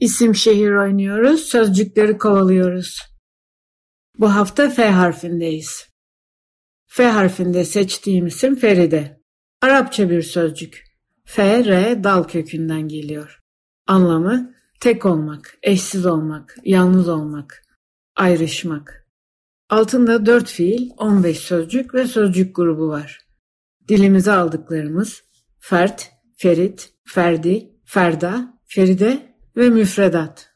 İsim şehir oynuyoruz, sözcükleri kovalıyoruz. Bu hafta F harfindeyiz. F harfinde seçtiğim isim Feride. Arapça bir sözcük. F, R dal kökünden geliyor. Anlamı tek olmak, eşsiz olmak, yalnız olmak, ayrışmak. Altında dört fiil, 15 sözcük ve sözcük grubu var. Dilimize aldıklarımız fert, ferit, ferdi, ferda, feride ve müfredat.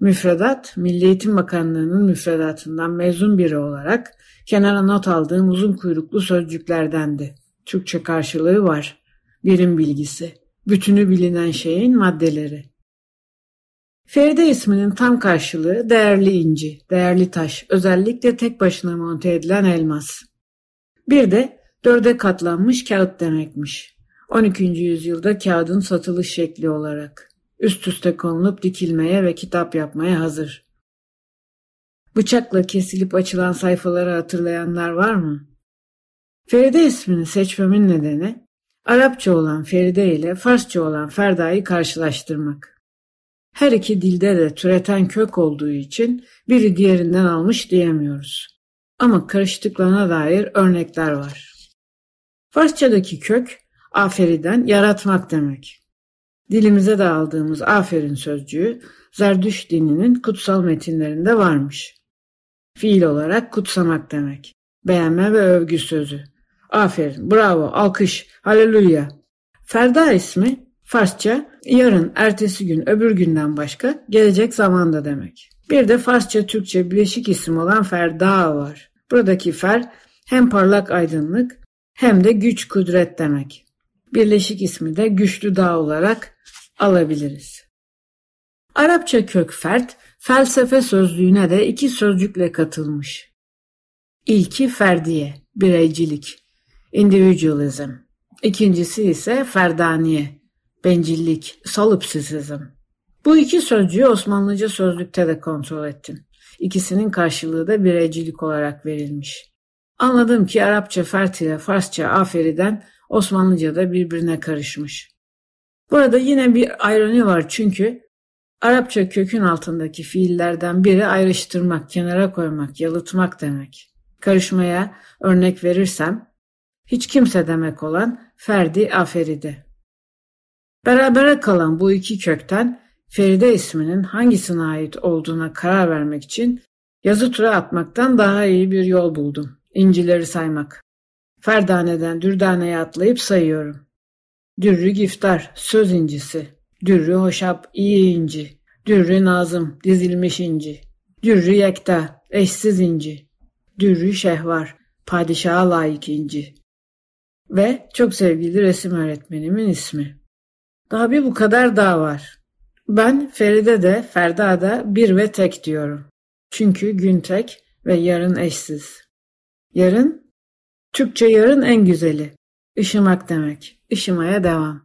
Müfredat, Milli Eğitim Bakanlığı'nın müfredatından mezun biri olarak kenara not aldığım uzun kuyruklu sözcüklerdendi. Türkçe karşılığı var. Birim bilgisi. Bütünü bilinen şeyin maddeleri. Feride isminin tam karşılığı değerli inci, değerli taş, özellikle tek başına monte edilen elmas. Bir de dörde katlanmış kağıt demekmiş. 12. yüzyılda kağıdın satılış şekli olarak. Üst üste konulup dikilmeye ve kitap yapmaya hazır. Bıçakla kesilip açılan sayfaları hatırlayanlar var mı? Feride ismini seçmemin nedeni Arapça olan Feride ile Farsça olan Ferda'yı karşılaştırmak. Her iki dilde de türeten kök olduğu için biri diğerinden almış diyemiyoruz. Ama karıştıklarına dair örnekler var. Farsçadaki kök aferiden yaratmak demek. Dilimize de aldığımız aferin sözcüğü Zerdüş dininin kutsal metinlerinde varmış. Fiil olarak kutsamak demek. Beğenme ve övgü sözü. Aferin, bravo, alkış, haleluya. Ferda ismi Farsça yarın, ertesi gün, öbür günden başka gelecek zamanda demek. Bir de Farsça Türkçe bileşik isim olan Ferda var. Buradaki fer hem parlak aydınlık hem de güç kudret demek. Birleşik ismi de güçlü dağ olarak alabiliriz. Arapça kök fert felsefe sözlüğüne de iki sözcükle katılmış. İlki ferdiye, bireycilik, individualism. İkincisi ise ferdaniye, bencillik, solipsizm. Bu iki sözcüğü Osmanlıca sözlükte de kontrol ettim. İkisinin karşılığı da bireycilik olarak verilmiş. Anladım ki Arapça fert ile Farsça aferiden Osmanlıca'da birbirine karışmış. Burada yine bir ayroni var çünkü Arapça kökün altındaki fiillerden biri ayrıştırmak, kenara koymak, yalıtmak demek. Karışmaya örnek verirsem, hiç kimse demek olan Ferdi Aferide. Berabere kalan bu iki kökten Feride isminin hangisine ait olduğuna karar vermek için yazı tura atmaktan daha iyi bir yol buldum. İncileri saymak. Ferdane'den Dürdane'ye atlayıp sayıyorum. Dürrü Giftar, söz incisi. Dürrü Hoşap, iyi inci. Dürrü Nazım, dizilmiş inci. Dürrü Yekta, eşsiz inci. Dürrü Şehvar, padişaha layık inci. Ve çok sevgili resim öğretmenimin ismi. Daha bir bu kadar daha var. Ben Feride de Ferda da bir ve tek diyorum. Çünkü gün tek ve yarın eşsiz. Yarın, Türkçe yarın en güzeli. Işımak demek. Işımaya devam.